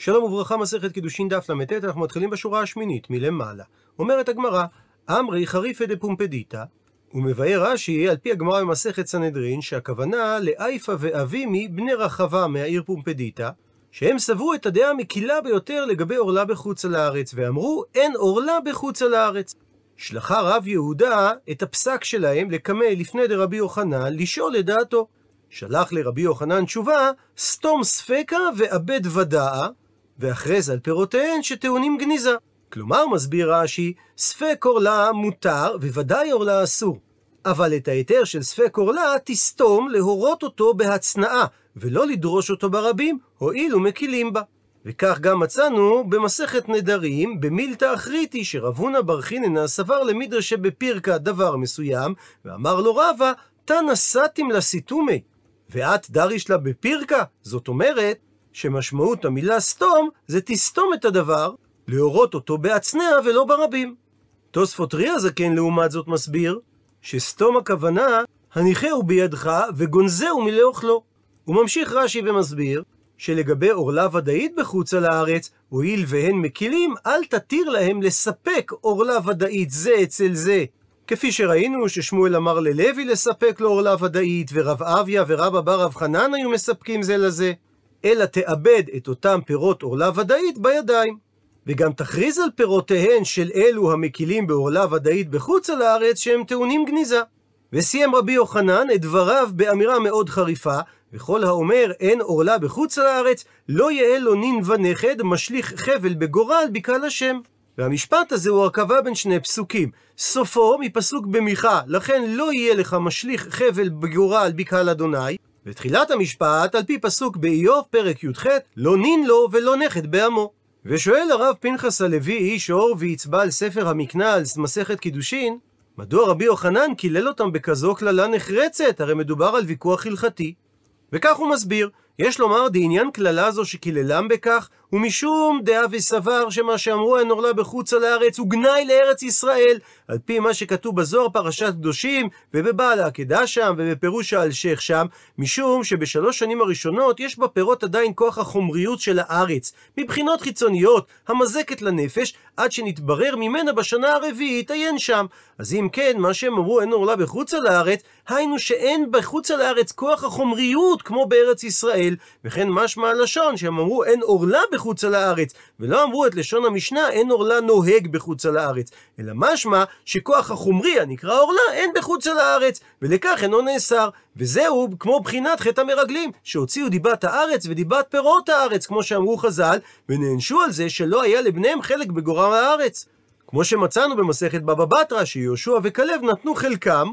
שלום וברכה, מסכת קידושין דף ל"ט, אנחנו מתחילים בשורה השמינית, מלמעלה. אומרת הגמרא, אמרי חריפא דפומפדיתא, ומבאר רש"י, על פי הגמרא במסכת סנהדרין, שהכוונה לאייפא ואבימי בני רחבה מהעיר פומפדיתא, שהם סברו את הדעה המקילה ביותר לגבי עורלה בחוץ על הארץ, ואמרו, אין עורלה בחוץ על הארץ. שלחה רב יהודה את הפסק שלהם לקמא לפני דרבי יוחנן, לשאול את דעתו. שלח לרבי יוחנן תשובה, סתום ספקה ואבד ודאה, והכרז על פירותיהן שטעונים גניזה. כלומר, מסביר רש"י, ספק עורלה מותר, וודאי עורלה אסור. אבל את ההיתר של ספק עורלה תסתום להורות אותו בהצנעה, ולא לדרוש אותו ברבים, הואיל ומקילים בה. וכך גם מצאנו במסכת נדרים, במילתא אחריתי, שרב הונא בר חיננה סבר למדרשה בפירקא דבר מסוים, ואמר לו רבא, תנא סתים לסיתומי, ואת דריש לה בפירקא? זאת אומרת, שמשמעות המילה סתום זה תסתום את הדבר, להורות אותו בהצנע ולא ברבים. תוספות רי הזקן לעומת זאת מסביר, שסתום הכוונה, הניחהו בידך וגונזהו מלאוכלו. הוא ממשיך רש"י ומסביר, שלגבי עורלה ודאית בחוץ על הארץ, הואיל והן מקילים, אל תתיר להם לספק עורלה ודאית זה אצל זה. כפי שראינו ששמואל אמר ללוי לספק לו עורלה ודאית, ורב אביה ורבא בר רב חנן היו מספקים זה לזה. אלא תאבד את אותם פירות עורלה ודאית בידיים. וגם תכריז על פירותיהן של אלו המקילים בעורלה ודאית בחוץ על הארץ שהם טעונים גניזה. וסיים רבי יוחנן את דבריו באמירה מאוד חריפה, וכל האומר אין עורלה בחוץ על הארץ, לא יהא לו נין ונכד, משליך חבל בגורל בקהל השם. והמשפט הזה הוא הרכבה בין שני פסוקים. סופו מפסוק במיכה, לכן לא יהיה לך משליך חבל בגורל בקהל אדוני, ותחילת המשפט על פי פסוק באיוב פרק י"ח, לא נין לו ולא נכד בעמו. ושואל הרב פנחס הלוי, איש אור ויצבע ספר המקנה על מסכת קידושין, מדוע רבי יוחנן קילל אותם בכזו קללה נחרצת? הרי מדובר על ויכוח הלכתי. וכך הוא מסביר, יש לומר דעניין קללה זו שקיללם בכך, ומשום דעה וסבר שמה שאמרו אין עורלה בחוץ על הארץ הוא גנאי לארץ ישראל, על פי מה שכתוב בזוהר פרשת קדושים, ובבעל העקדה שם, ובפירוש האלשיך שם, משום שבשלוש שנים הראשונות יש בפירות עדיין כוח החומריות של הארץ, מבחינות חיצוניות, המזקת לנפש, עד שנתברר ממנה בשנה הרביעית, עיין שם. אז אם כן, מה שהם אמרו אין עורלה על הארץ, היינו שאין בחוץ על הארץ כוח החומריות כמו בארץ ישראל, וכן משמע הלשון שהם אמרו אין עורלה בחוץ על הארץ, ולא אמרו את לשון המשנה אין עורלה נוהג בחוץ על הארץ, אלא משמע שכוח החומרי הנקרא עורלה אין בחוץ על הארץ, ולכך אינו נאסר. וזהו כמו בחינת חטא המרגלים, שהוציאו דיבת הארץ ודיבת פירות הארץ, כמו שאמרו חז"ל, ונענשו על זה שלא היה לבניהם חלק בגורם הארץ. כמו שמצאנו במסכת בבא בתרא, שיהושע וכלב נתנו חלקם,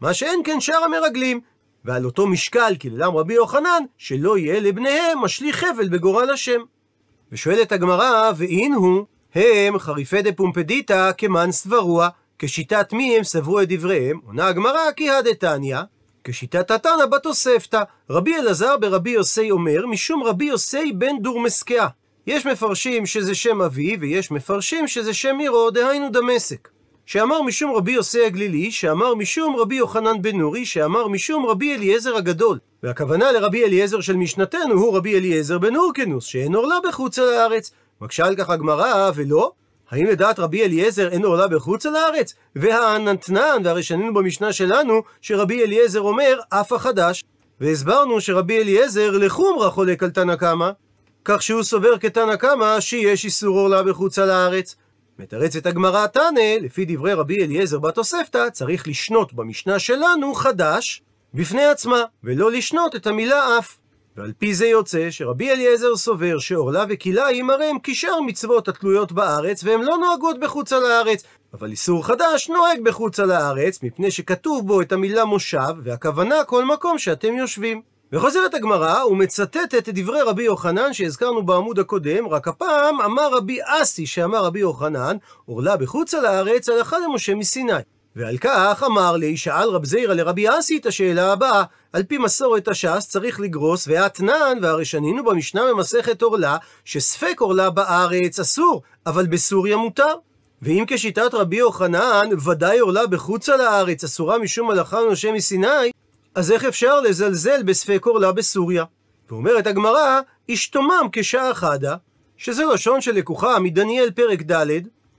מה שאין כן שאר המרגלים. ועל אותו משקל קיללם רבי יוחנן, שלא יהיה לבניהם משליך חבל בגורל השם. ושואלת הגמרא, ואין הוא, הם חריפי דפומפדיתא כמן סברוע, כשיטת מי הם סברו את דבריהם? עונה הגמרא כי הדתניא, כשיטת התנא בתוספתא, רבי אלעזר ברבי יוסי אומר, משום רבי יוסי בן דורמסקיה. יש מפרשים שזה שם אבי, ויש מפרשים שזה שם עירו, דהיינו דמשק. שאמר משום רבי יוסי הגלילי, שאמר משום רבי יוחנן בן נורי, שאמר משום רבי אליעזר הגדול. והכוונה לרבי אליעזר של משנתנו הוא רבי אליעזר בן אורקנוס, שאין עורלה בחוץ על הארץ. מקשה על כך הגמרא, ולא? האם לדעת רבי אליעזר אין עורלה בחוץ על הארץ? והנתנן, והרי שנינו במשנה שלנו, שרבי אליעזר אומר, אף החדש. והסברנו שרבי אליעזר לחומרה חולק על תנא קמא, כך שהוא סובר כתנא קמא שיש איסור עורלה בחוץ על הארץ. מתרצת הגמרא תנא, לפי דברי רבי אליעזר בתוספתא, צריך לשנות במשנה שלנו חדש בפני עצמה, ולא לשנות את המילה אף. ועל פי זה יוצא שרבי אליעזר סובר שעורלה וכלאיים הרי הם כשאר מצוות התלויות בארץ והן לא נוהגות בחוץ על הארץ, אבל איסור חדש נוהג בחוץ על הארץ, מפני שכתוב בו את המילה מושב, והכוונה כל מקום שאתם יושבים. וחוזרת הגמרא ומצטטת את דברי רבי יוחנן שהזכרנו בעמוד הקודם, רק הפעם אמר רבי אסי שאמר רבי יוחנן, עורלה בחוץ על הארץ הלכה למשה מסיני. ועל כך אמר לי, שאל רב זיירא לרבי אסי את השאלה הבאה, על פי מסורת הש"ס צריך לגרוס ואתנן, והרי שנינו במשנה במסכת עורלה, שספק עורלה בארץ אסור, אבל בסוריה מותר. ואם כשיטת רבי יוחנן, ודאי עורלה בחוץ על הארץ אסורה משום הלכה לנושה מסיני, אז איך אפשר לזלזל בספק עורלה בסוריה? ואומרת הגמרא, אשתומם כשעה חדה, שזה לשון שלקוחה מדניאל פרק ד',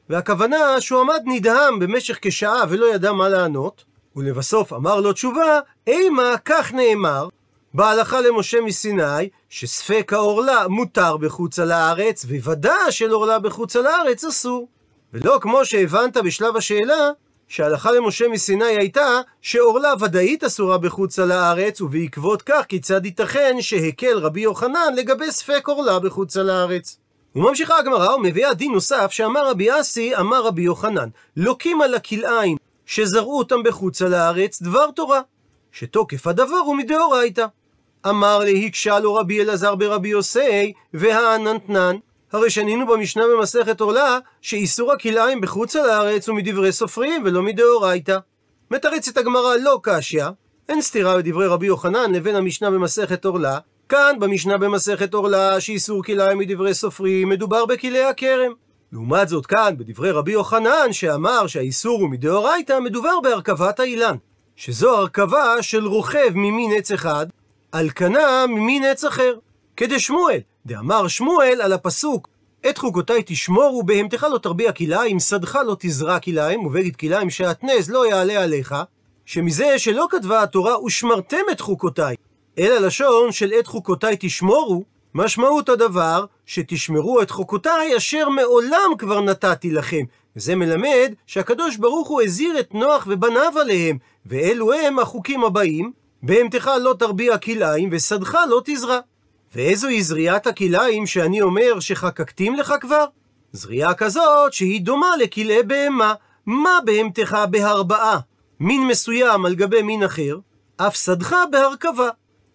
והכוונה שהוא עמד נדהם במשך כשעה ולא ידע מה לענות, ולבסוף אמר לו תשובה, אימה כך נאמר, בהלכה למשה מסיני, שספק העורלה מותר בחוץ על הארץ, וודע של עורלה בחוץ על הארץ אסור. ולא כמו שהבנת בשלב השאלה, שההלכה למשה מסיני הייתה שעורלה ודאית אסורה בחוץ על הארץ, ובעקבות כך כיצד ייתכן שהקל רבי יוחנן לגבי ספק עורלה בחוץ על הארץ. וממשיכה הגמרא ומביאה דין נוסף שאמר רבי אסי, אמר רבי יוחנן, לוקים על הכלאיים שזרעו אותם בחוץ על הארץ דבר תורה, שתוקף הדבר הוא מדאורייתא. אמר להקשה לו רבי אלעזר ברבי יוסי, והעננתנן, הרי שנינו במשנה במסכת עורלה, שאיסור הכלאיים בחוץ על הארץ הוא מדברי סופרים ולא מדאורייתא. מתרצת הגמרא לא קשיא, אין סתירה בדברי רבי יוחנן לבין המשנה במסכת עורלה, כאן במשנה במסכת עורלה, שאיסור כלאיים מדברי סופרים, מדובר בכלאי הכרם. לעומת זאת כאן, בדברי רבי יוחנן, שאמר שהאיסור הוא מדאורייתא, מדובר בהרכבת האילן, שזו הרכבה של רוכב ממין עץ אחד, על כנה ממין עץ אחר. כדשמואל, דאמר שמואל על הפסוק את חוקותיי תשמורו, בהמתך לא תרביע כלאיים, שדך לא תזרע כלאיים, ובגד כלאיים שעטנז לא יעלה עליך, שמזה שלא כתבה התורה ושמרתם את חוקותיי, אלא לשון של את חוקותיי תשמורו, משמעות הדבר שתשמרו את חוקותיי אשר מעולם כבר נתתי לכם. וזה מלמד שהקדוש ברוך הוא הזהיר את נוח ובניו עליהם, ואלו הם החוקים הבאים, בהמתך לא תרביע כלאיים ושדך לא תזרע. ואיזוהי זריעת הכלאיים שאני אומר שחקקתים לך כבר? זריעה כזאת שהיא דומה לכלאי בהמה. מה בהמתך בהרבעה? מין מסוים על גבי מין אחר, אף שדך בהרכבה.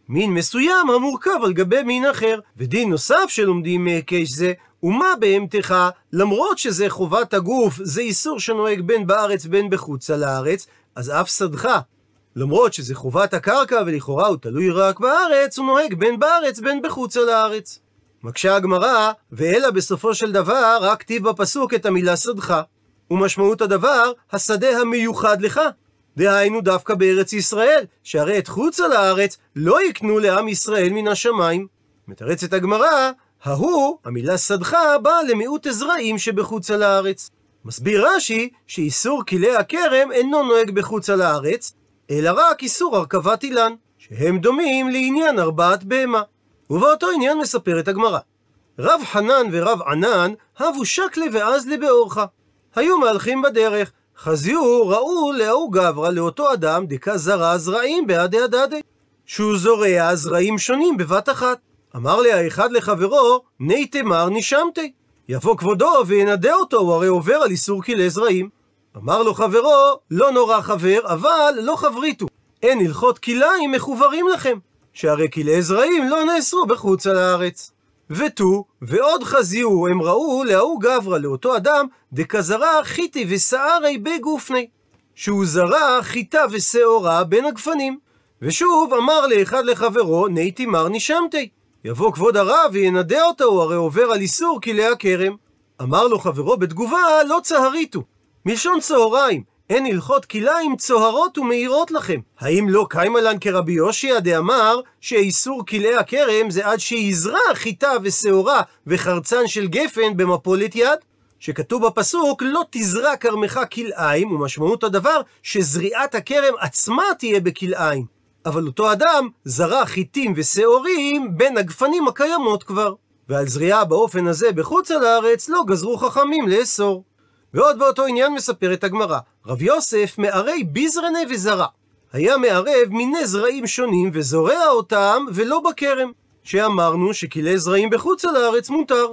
מין מסוים המורכב על גבי מין אחר. ודין נוסף שלומדים מהיקש זה, ומה בהמתך, למרות שזה חובת הגוף, זה איסור שנוהג בין בארץ בין בחוצה לארץ, אז אף שדך למרות שזה חובת הקרקע ולכאורה הוא תלוי רק בארץ, הוא נוהג בין בארץ בין בחוצה לארץ. מקשה הגמרא, ואלא בסופו של דבר רק כתיב בפסוק את המילה שדך. ומשמעות הדבר, השדה המיוחד לך. דהיינו דווקא בארץ ישראל, שהרי את חוצה לארץ לא יקנו לעם ישראל מן השמיים. מתרצת הגמרא, ההוא, המילה שדך, באה למיעוט הזרעים שבחוצה לארץ. מסביר רש"י שאיסור כלי הכרם אינו נוהג בחוצה לארץ, אלא רק איסור הרכבת אילן, שהם דומים לעניין ארבעת בהמה. ובאותו עניין מספרת הגמרא. רב חנן ורב ענן הבו שקלה ואזלה באורחה. היו מהלכים בדרך, חזיו ראו להוא גברא לאותו אדם דקה זרע זרעים בעדי הדדי. שהוא זורע זרעים שונים בבת אחת. אמר לי האחד לחברו, ני תמר נשמתי. יבוא כבודו וינדה אותו, הוא הרי עובר על איסור כלי זרעים. אמר לו חברו, לא נורא חבר, אבל לא חבריתו. אין הלכות כלאיים מחוברים לכם, שהרי כלאי זרעים לא נאסרו בחוץ על הארץ. ותו, ועוד חזיהו, הם ראו להוא גברא, לאותו אדם, דכזרע חיטי ושערי בגופני. שהוא זרע חיטה ושעורה בין הגפנים. ושוב אמר לאחד לחברו, נייתי מר נשמתי. יבוא כבוד הרב וינדה אותו, הרי עובר על איסור כלי הכרם. אמר לו חברו בתגובה, לא צהריתו. מלשון צהריים, אין הלכות כליים צוהרות ומאירות לכם. האם לא קיימלן כרבי יושיע דאמר שאיסור כלאי הכרם זה עד שיזרע חיטה ושעורה וחרצן של גפן במפולת יד? שכתוב בפסוק לא תזרע כרמך כלאיים, ומשמעות הדבר שזריעת הכרם עצמה תהיה בכלאיים. אבל אותו אדם זרע חיטים ושעורים בין הגפנים הקיימות כבר. ועל זריעה באופן הזה בחוץ על הארץ לא גזרו חכמים לאסור. ועוד באותו עניין מספרת הגמרא, רב יוסף מערי ביזרנה וזרע. היה מערב מיני זרעים שונים וזורע אותם ולא בכרם, שאמרנו שכלי זרעים בחוץ על הארץ מותר.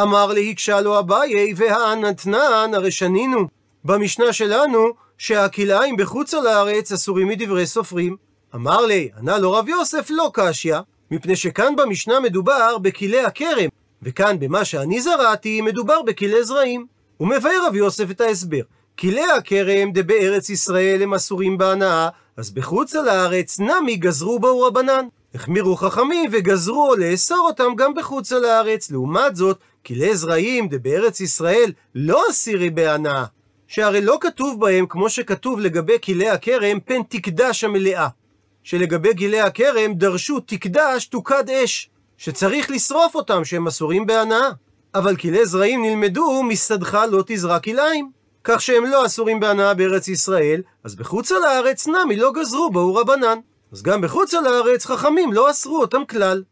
אמר להקשה לו אביי והענתנן, הרי שנינו במשנה שלנו שהכלאיים בחוץ על הארץ אסורים מדברי סופרים. אמר לי, ענה לו רב יוסף לא קשיא, מפני שכאן במשנה מדובר בכלי הכרם, וכאן במה שאני זרעתי מדובר בכלי זרעים. הוא מבאר רב יוסף את ההסבר. כלי הכרם דבארץ ישראל הם אסורים בהנאה, אז בחוץ על הארץ נמי גזרו בו רבנן. החמירו חכמים וגזרו לאסור אותם גם בחוץ על הארץ. לעומת זאת, כלי זרעים דבארץ ישראל לא אסירי בהנאה. שהרי לא כתוב בהם, כמו שכתוב לגבי כלי הכרם, פן תקדש המלאה. שלגבי גילי הכרם דרשו תקדש תוקד אש, שצריך לשרוף אותם שהם אסורים בהנאה. אבל כלי זרעים נלמדו מסדך לא תזרע כליים. כך שהם לא אסורים בהנאה בארץ ישראל, אז בחוץ על הארץ נמי לא גזרו בהו רבנן. אז גם בחוץ על הארץ חכמים לא אסרו אותם כלל.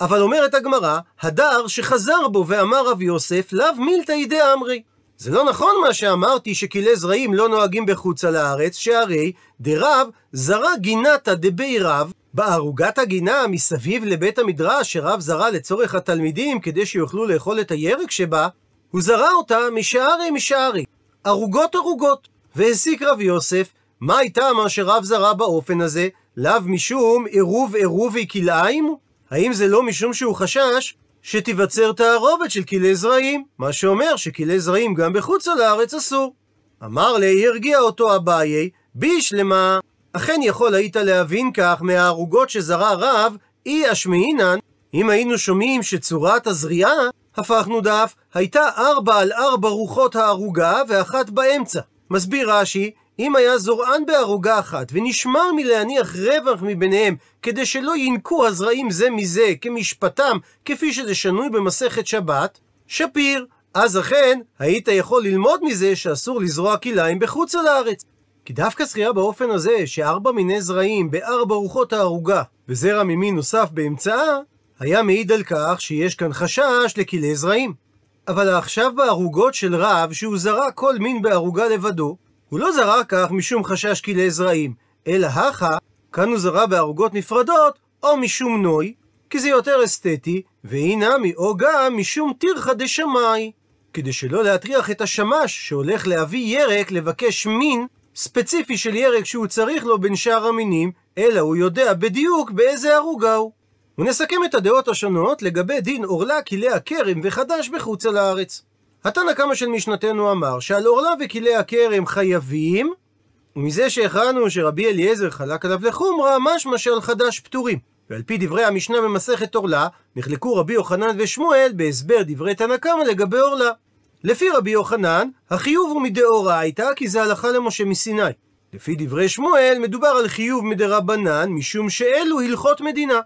אבל אומרת הגמרא, הדר שחזר בו ואמר רב יוסף, לאו ידי אמרי. זה לא נכון מה שאמרתי שכלי זרעים לא נוהגים בחוץ על הארץ, שהרי דרב זרע גינתא דבי רב, בערוגת הגינה מסביב לבית המדרש שרב זרע לצורך התלמידים כדי שיוכלו לאכול את הירק שבה, הוא זרע אותה משערי משערי, ערוגות ערוגות. והסיק רב יוסף, מה הייתה מה שרב זרע באופן הזה? לאו משום עירוב עירובי כלאיים? האם זה לא משום שהוא חשש שתיווצר תערובת של כלי זרעים? מה שאומר שכלי זרעים גם בחוץ על הארץ אסור. אמר לי, הרגיע אותו אביי, בישלמה. אכן יכול היית להבין כך מהערוגות שזרע רב, אי אשמעינן, אם היינו שומעים שצורת הזריעה, הפכנו דף, הייתה ארבע על ארבע רוחות הערוגה ואחת באמצע. מסביר רש"י, אם היה זורען בערוגה אחת, ונשמר מלהניח רווח מביניהם, כדי שלא ינקו הזרעים זה מזה כמשפטם, כפי שזה שנוי במסכת שבת, שפיר. אז אכן, היית יכול ללמוד מזה שאסור לזרוע כליים בחוץ על הארץ. כי דווקא זכייה באופן הזה, שארבע מיני זרעים בארבע רוחות הערוגה, וזרע ממין נוסף באמצעה, היה מעיד על כך שיש כאן חשש לכלי זרעים. אבל עכשיו בערוגות של רב, שהוא זרע כל מין בערוגה לבדו, הוא לא זרע כך משום חשש כלי זרעים, אלא הכה, כאן הוא זרע בערוגות נפרדות, או משום נוי, כי זה יותר אסתטי, והינמי, או גם משום טירחא דשמאי, כדי שלא להטריח את השמש שהולך להביא ירק לבקש מין ספציפי של ירק שהוא צריך לו בין שאר המינים, אלא הוא יודע בדיוק באיזה ערוגה הוא. ונסכם את הדעות השונות לגבי דין עורלה, כלי הכרם וחדש בחוץ על הארץ. התנא קמא של משנתנו אמר שעל עורלה וכלי הכרם חייבים, ומזה שהכרענו שרבי אליעזר חלק עליו לחומרה, משמע שעל חדש פטורים. ועל פי דברי המשנה במסכת עורלה, נחלקו רבי יוחנן ושמואל בהסבר דברי תנא קמא לגבי עורלה. לפי רבי יוחנן, החיוב הוא מדאורייתא, כי זה הלכה למשה מסיני. לפי דברי שמואל, מדובר על חיוב מדרבנן, משום שאלו הלכות מדינה.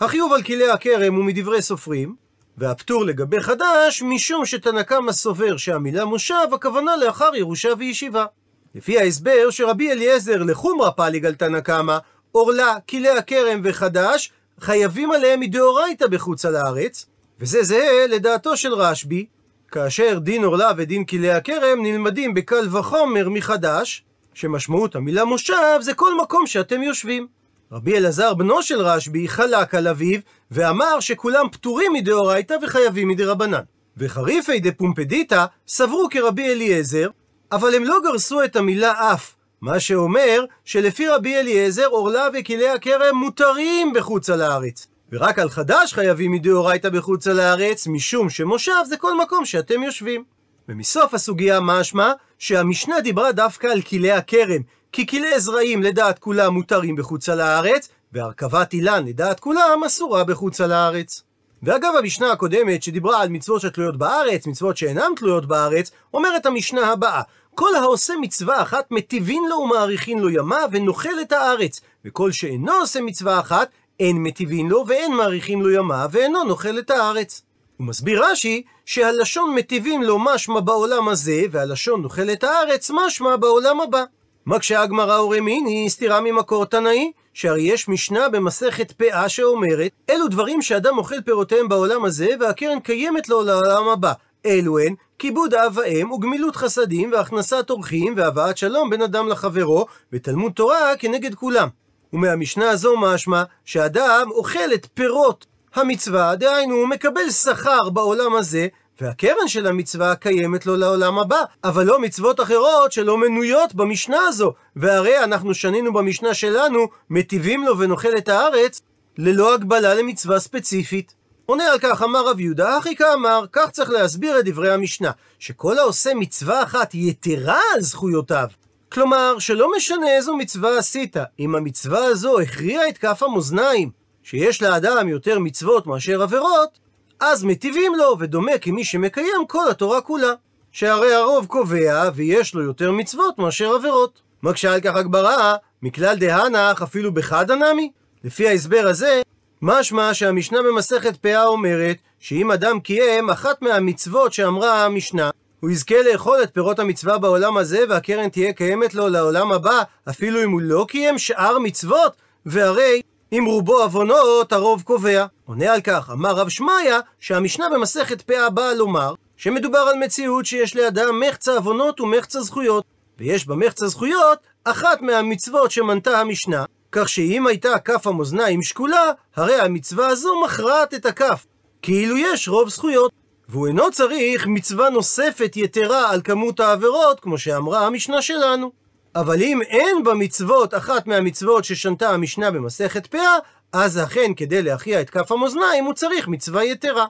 החיוב על כלי הכרם הוא מדברי סופרים, והפטור לגבי חדש, משום שתנא קמא סובר שהמילה מושב, הכוונה לאחר ירושה וישיבה. לפי ההסבר שרבי אליעזר לחומרא פליג על תנא קמא, עורלה, כלי הכרם וחדש, חייבים עליהם מדאורייתא בחוץ על הארץ, וזה זהה לדעתו של רשב"י, כאשר דין עורלה ודין כלי הכרם נלמדים בקל וחומר מחדש, שמשמעות המילה מושב זה כל מקום שאתם יושבים. רבי אלעזר בנו של רשב"י חלק על אביו ואמר שכולם פטורים מדאורייתא וחייבים מדרבנן. וחריפי דפומפדיתא סברו כרבי אליעזר, אבל הם לא גרסו את המילה אף, מה שאומר שלפי רבי אליעזר עורלה וכלי הכרם מותרים בחוץ על הארץ. ורק על חדש חייבים מדאורייתא בחוץ על הארץ, משום שמושב זה כל מקום שאתם יושבים. ומסוף הסוגיה משמע שהמשנה דיברה דווקא על כלי הכרם, כי כלי זרעים לדעת כולם מותרים בחוץ על הארץ, והרכבת אילן לדעת כולם אסורה בחוץ על הארץ. ואגב המשנה הקודמת שדיברה על מצוות שתלויות בארץ, מצוות שאינן תלויות בארץ, אומרת המשנה הבאה: כל העושה מצווה אחת מטיבין לו ומאריכין לו ימה ונוכל את הארץ, וכל שאינו עושה מצווה אחת אין מטיבין לו ואין מאריכין לו ימה ואינו נוכל את הארץ. הוא מסביר רש"י שהלשון מטיבים לו משמע בעולם הזה, והלשון נוכל את הארץ משמע בעולם הבא. מקשה הגמרא ורמיני סתירה ממקור תנאי, שהרי יש משנה במסכת פאה שאומרת, אלו דברים שאדם אוכל פירותיהם בעולם הזה, והקרן קיימת לו לעולם הבא. אלו הן כיבוד אב ואם וגמילות חסדים והכנסת אורחים והבאת שלום בין אדם לחברו ותלמוד תורה כנגד כולם. ומהמשנה הזו משמע שאדם אוכל את פירות המצווה, דהיינו הוא מקבל שכר בעולם הזה, והקרן של המצווה קיימת לו לעולם הבא, אבל לא מצוות אחרות שלא מנויות במשנה הזו. והרי אנחנו שנינו במשנה שלנו, מטיבים לו ונאכל את הארץ, ללא הגבלה למצווה ספציפית. עונה על כך אמר רב יהודה, אחי כאמר, כך צריך להסביר את דברי המשנה, שכל העושה מצווה אחת יתרה על זכויותיו. כלומר, שלא משנה איזו מצווה עשית, אם המצווה הזו הכריעה את כף המאזניים, שיש לאדם יותר מצוות מאשר עבירות, אז מטיבים לו, ודומה כמי שמקיים כל התורה כולה. שהרי הרוב קובע, ויש לו יותר מצוות מאשר עבירות. מקשה על כך הגברה, מכלל דהנח אפילו בחד הנמי. לפי ההסבר הזה, משמע שהמשנה במסכת פאה אומרת שאם אדם קיים אחת מהמצוות שאמרה המשנה, הוא יזכה לאכול את פירות המצווה בעולם הזה והקרן תהיה קיימת לו לעולם הבא, אפילו אם הוא לא קיים שאר מצוות, והרי אם רובו עוונות, הרוב קובע. עונה על כך, אמר רב שמעיה, שהמשנה במסכת פאה באה לומר, שמדובר על מציאות שיש לאדם מחצה עוונות ומחצה זכויות. ויש במחצה זכויות אחת מהמצוות שמנתה המשנה, כך שאם הייתה כף המאזניים שקולה, הרי המצווה הזו מכרעת את הכף. כאילו יש רוב זכויות. והוא אינו צריך מצווה נוספת יתרה על כמות העבירות, כמו שאמרה המשנה שלנו. אבל אם אין במצוות אחת מהמצוות ששנתה המשנה במסכת פאה, אז אכן כדי להכריע את כף המאזניים הוא צריך מצווה יתרה.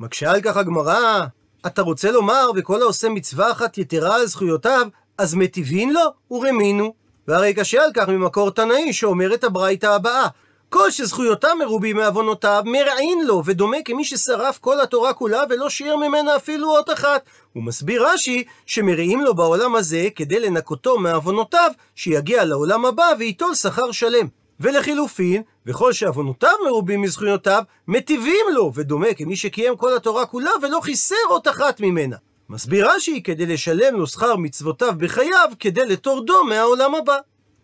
מקשה על כך הגמרא, אתה רוצה לומר וכל העושה מצווה אחת יתרה על זכויותיו, אז מטיבין לו ורמינו. והרי קשה על כך ממקור תנאי שאומר את הברייתא הבאה, כל שזכויותיו מרובים מעוונותיו, מרעין לו, ודומה כמי ששרף כל התורה כולה ולא שיער ממנה אפילו אות אחת. הוא מסביר רש"י שמרעים לו בעולם הזה כדי לנקותו מעוונותיו, שיגיע לעולם הבא וייטול שכר שלם. ולחילופין, וכל שעוונותיו מרובים מזכויותיו, מטיבים לו, ודומה כמי שקיים כל התורה כולה ולא חיסר אות אחת ממנה. מסביר רש"י כדי לשלם לו שכר מצוותיו בחייו, כדי לטורדו מהעולם הבא.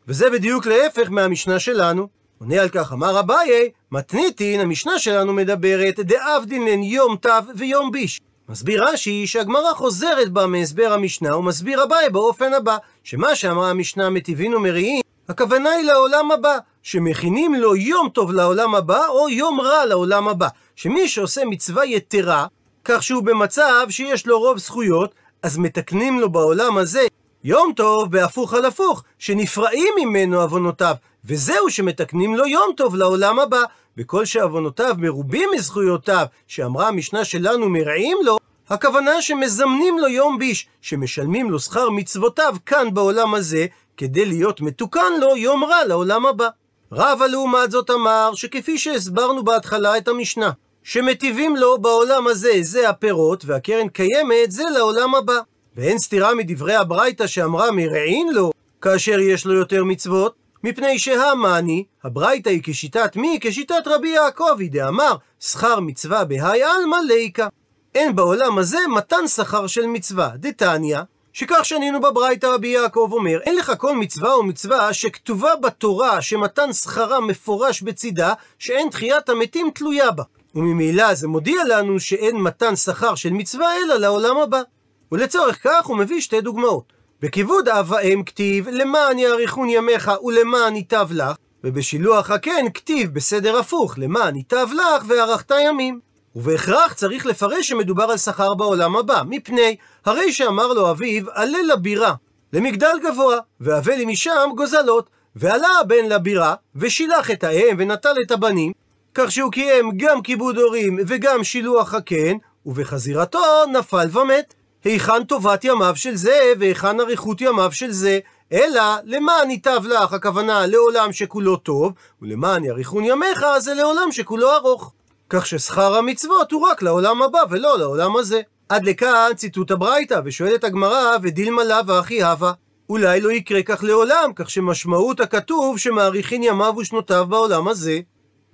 וזה בדיוק להפך מהמשנה שלנו. עונה על כך, אמר אביי, מתניתין, המשנה שלנו מדברת, דאבדינן יום תו ויום ביש. מסביר רש"י שהגמרא חוזרת בה מהסבר המשנה, ומסביר אביי באופן הבא, שמה שאמרה המשנה מטיבין ומריעים, הכוונה היא לעולם הבא, שמכינים לו יום טוב לעולם הבא, או יום רע לעולם הבא. שמי שעושה מצווה יתרה, כך שהוא במצב שיש לו רוב זכויות, אז מתקנים לו בעולם הזה יום טוב בהפוך על הפוך, שנפרעים ממנו עוונותיו, וזהו שמתקנים לו יום טוב לעולם הבא. וכל שעוונותיו מרובים מזכויותיו, שאמרה המשנה שלנו מרעים לו, הכוונה שמזמנים לו יום ביש, שמשלמים לו שכר מצוותיו כאן בעולם הזה, כדי להיות מתוקן לו יום רע לעולם הבא. רבא לעומת זאת אמר שכפי שהסברנו בהתחלה את המשנה, שמטיבים לו בעולם הזה זה הפירות, והקרן קיימת זה לעולם הבא. ואין סתירה מדברי הברייתא שאמרה מרעין לו, כאשר יש לו יותר מצוות, מפני שהמאני, הברייתא היא כשיטת מי? כשיטת רבי יעקבי, דאמר, שכר מצווה בהאי עלמא ליקה. אין בעולם הזה מתן שכר של מצווה, דתניא, שכך שנינו בברייתא רבי יעקב אומר, אין לך כל מצווה או מצווה שכתובה בתורה שמתן שכרה מפורש בצידה, שאין תחיית המתים תלויה בה. וממילא זה מודיע לנו שאין מתן שכר של מצווה אלא לעולם הבא. ולצורך כך הוא מביא שתי דוגמאות. בכיבוד אב ואם כתיב למען יאריכון ימיך ולמען ייטב לך, ובשילוח הקן כתיב בסדר הפוך למען ייטב לך וארכת ימים. ובהכרח צריך לפרש שמדובר על שכר בעולם הבא, מפני הרי שאמר לו אביו עלה לבירה, למגדל גבוה, והבא לי משם גוזלות, ועלה הבן לבירה, ושילח את האם ונטל את הבנים, כך שהוא קיים גם כיבוד הורים וגם שילוח הקן, ובחזירתו נפל ומת. היכן טובת ימיו של זה, והיכן אריכות ימיו של זה, אלא למען ייטב לך, הכוונה לעולם שכולו טוב, ולמען יאריכון ימיך זה לעולם שכולו ארוך. כך ששכר המצוות הוא רק לעולם הבא ולא לעולם הזה. עד לכאן ציטוט הברייתא, ושואלת הגמרא, ודילמה לה ואחי הווה. אולי לא יקרה כך לעולם, כך שמשמעות הכתוב שמאריכין ימיו ושנותיו בעולם הזה.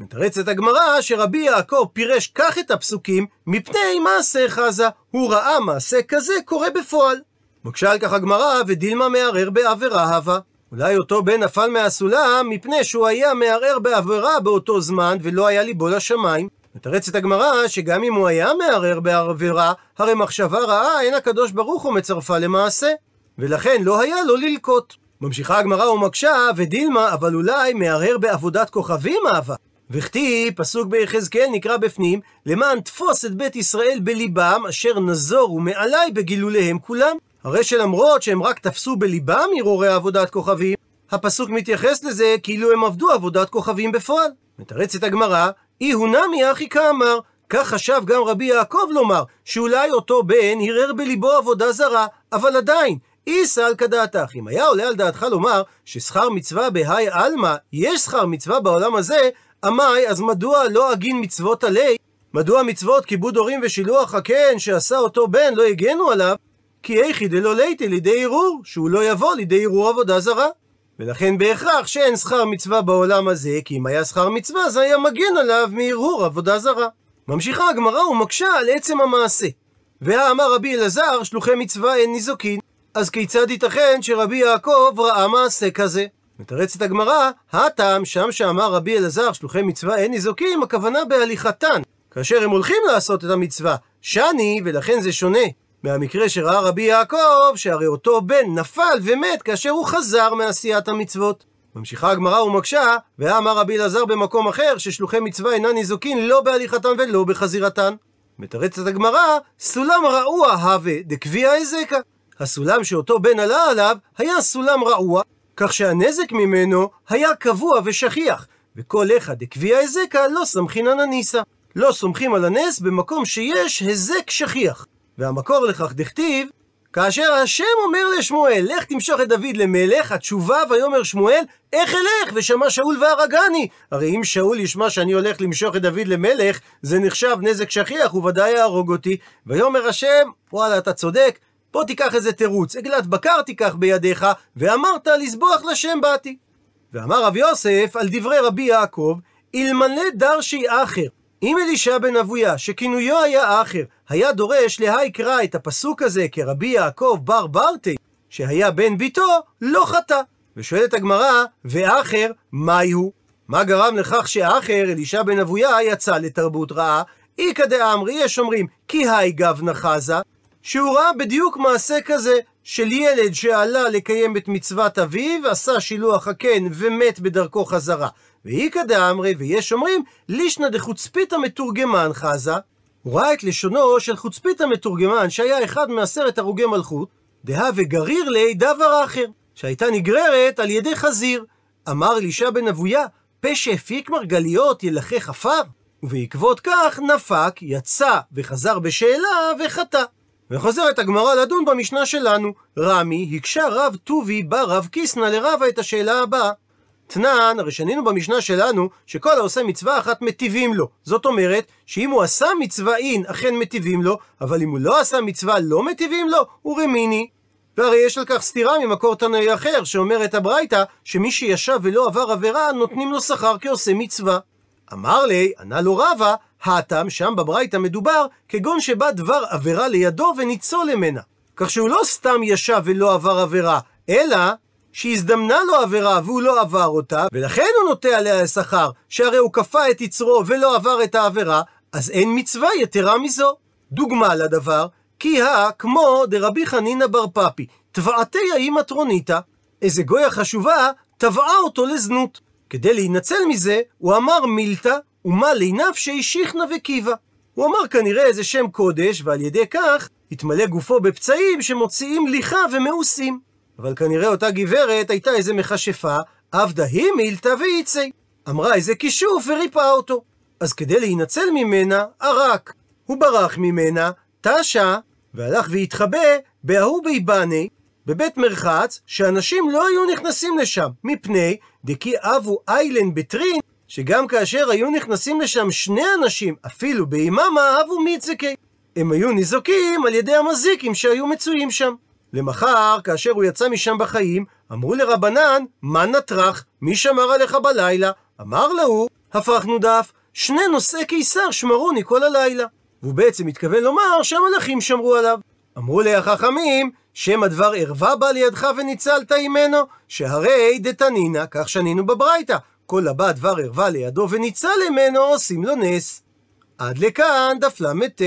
מתרצת הגמרא שרבי יעקב פירש כך את הפסוקים מפני מעשה חזה, הוא ראה מעשה כזה קורה בפועל. מקשה על כך הגמרא ודילמה מערער בעבירה הווה. אולי אותו בן נפל מהסולם מפני שהוא היה מערער בעבירה באותו זמן ולא היה ליבו לשמיים. מתרצת הגמרא שגם אם הוא היה מערער בעבירה, הרי מחשבה רעה אין הקדוש ברוך הוא מצרפה למעשה, ולכן לא היה לו ללקוט. ממשיכה הגמרא ומקשה, ודילמה, אבל אולי מערער בעבודת כוכבים אהבה. וכתיב, פסוק ביחזקאל נקרא בפנים, למען תפוס את בית ישראל בליבם, אשר נזורו מעלי בגילוליהם כולם. הרי שלמרות שהם רק תפסו בליבם הרהורי עבודת כוכבים, הפסוק מתייחס לזה כאילו הם עבדו עבודת כוכבים בפועל. מתרצת הגמרא, אי הוא נמי אחי כאמר, כך חשב גם רבי יעקב לומר, שאולי אותו בן הרהר בליבו עבודה זרה, אבל עדיין, איסא על כדעתך. אם היה עולה על דעתך לומר ששכר מצווה בהאי עלמא, יש שכר מצווה בעולם הזה, עמאי, אז מדוע לא אגין מצוות עלי? מדוע מצוות כיבוד הורים ושילוח הקן שעשה אותו בן לא הגנו עליו? כי איכי דלא ליתי לידי ערעור, שהוא לא יבוא לידי ערעור עבודה זרה. ולכן בהכרח שאין שכר מצווה בעולם הזה, כי אם היה שכר מצווה זה היה מגן עליו מהרהור עבודה זרה. ממשיכה הגמרא ומקשה על עצם המעשה. והאמר רבי אלעזר, שלוחי מצווה אין ניזוקין. אז כיצד ייתכן שרבי יעקב ראה מעשה כזה? מתרצת הגמרא, הטעם שם שאמר רבי אלעזר, שלוחי מצווה אין ניזוקים, הכוונה בהליכתן. כאשר הם הולכים לעשות את המצווה, שני, ולכן זה שונה. מהמקרה שראה רבי יעקב, שהרי אותו בן נפל ומת כאשר הוא חזר מעשיית המצוות. ממשיכה הגמרא ומקשה, ואמר רבי אלעזר במקום אחר, ששלוחי מצווה אינן ניזוקין לא בהליכתן ולא בחזירתן. מתרצת הגמרא, סולם רעוע הווה דקביע היזקה. הסולם שאותו בן עלה עליו היה סולם רעוע, כך שהנזק ממנו היה קבוע ושכיח, וכל איכא דקביע היזקה לא סמכינן הניסה. לא סומכים על הנס במקום שיש היזק שכיח. והמקור לכך דכתיב, כאשר השם אומר לשמואל, לך תמשוך את דוד למלך, התשובה ויאמר שמואל, איך אלך? ושמע שאול והרגני. הרי אם שאול ישמע שאני הולך למשוך את דוד למלך, זה נחשב נזק שכיח, הוא ודאי יהרוג אותי. ויאמר השם, וואלה, אתה צודק, בוא תיקח איזה תירוץ, עגלת בקר תיקח בידיך, ואמרת לזבוח לשם באתי. ואמר רב יוסף על דברי רבי יעקב, אלמלא דרשי אחר, אם אלישע בן אבויה, שכינויו היה אחר, היה דורש להיקרא את הפסוק הזה כרבי יעקב בר ברטי, שהיה בן ביתו, לא חטא. ושואלת הגמרא, ואחר, מהי הוא? מה גרם לכך שאחר, אלישע בן אבויה, יצא לתרבות רעה? איכא דאמרי, יש אומרים, כי היי גבנה חזה, שהוא ראה בדיוק מעשה כזה, של ילד שעלה לקיים את מצוות אביו, עשה שילוח הקן ומת בדרכו חזרה. ואיכא דאמרי, ויש אומרים, לישנא דחוצפית המתורגמן חזה, הוא ראה את לשונו של חוצפית המתורגמן, שהיה אחד מעשרת הרוגי מלכות, דהא וגריר לי דבר אחר, שהייתה נגררת על ידי חזיר. אמר אלישע בן אבויה, פה שהפיק מרגליות ילחך עפר? ובעקבות כך נפק, יצא וחזר בשאלה וחטא. וחוזרת הגמרא לדון במשנה שלנו. רמי הקשה רב טובי בא רב קיסנא לרבה את השאלה הבאה. תנן, הרי שנינו במשנה שלנו, שכל העושה מצווה אחת מטיבים לו. זאת אומרת, שאם הוא עשה מצווה אין, אכן מטיבים לו, אבל אם הוא לא עשה מצווה לא מטיבים לו, הוא רמיני. והרי יש על כך סתירה ממקור תנאי אחר, שאומר את הברייתא, שמי שישב ולא עבר עבירה, נותנים לו שכר כעושה מצווה. אמר לי, ענה לו רבא, האטם, שם בברייתא מדובר, כגון שבא דבר עבירה לידו וניצול ממנה. כך שהוא לא סתם ישב ולא עבר עבירה, אלא שהזדמנה לו עבירה והוא לא עבר אותה, ולכן הוא נוטה עליה שכר, שהרי הוא כפה את יצרו ולא עבר את העבירה, אז אין מצווה יתרה מזו. דוגמה לדבר, כי הא כמו דרבי חנינא בר פפי, תבעתי האי מטרוניתא, איזה גויה חשובה, תבעה אותו לזנות. כדי להינצל מזה, הוא אמר מילתא, ומה לינפשי שיכנא וקיבה. הוא אמר כנראה איזה שם קודש, ועל ידי כך התמלא גופו בפצעים שמוציאים ליכה ומאוסים. אבל כנראה אותה גברת הייתה איזה מכשפה, עבדה היא מילתא ואיצי. אמרה איזה כישוף וריפאה אותו. אז כדי להינצל ממנה, ערק. הוא ברח ממנה, תשה, והלך והתחבא בהוא ביבני, בבית מרחץ, שאנשים לא היו נכנסים לשם, מפני דכי אבו איילן בטרין, שגם כאשר היו נכנסים לשם שני אנשים, אפילו ביממה, אבו מיצקי. הם היו ניזוקים על ידי המזיקים שהיו מצויים שם. למחר, כאשר הוא יצא משם בחיים, אמרו לרבנן, מה נטרח? מי שמר עליך בלילה? אמר להוא, הפכנו דף, שני נושאי קיסר שמרוני כל הלילה. והוא בעצם מתכוון לומר שהמלאכים שמרו עליו. אמרו לי החכמים, שם הדבר ערווה בא לידך וניצלת ממנו, שהרי דתנינא, כך שנינו בברייתא, כל הבא דבר ערווה לידו וניצל ממנו, עושים לו נס. עד לכאן דף ל"ט.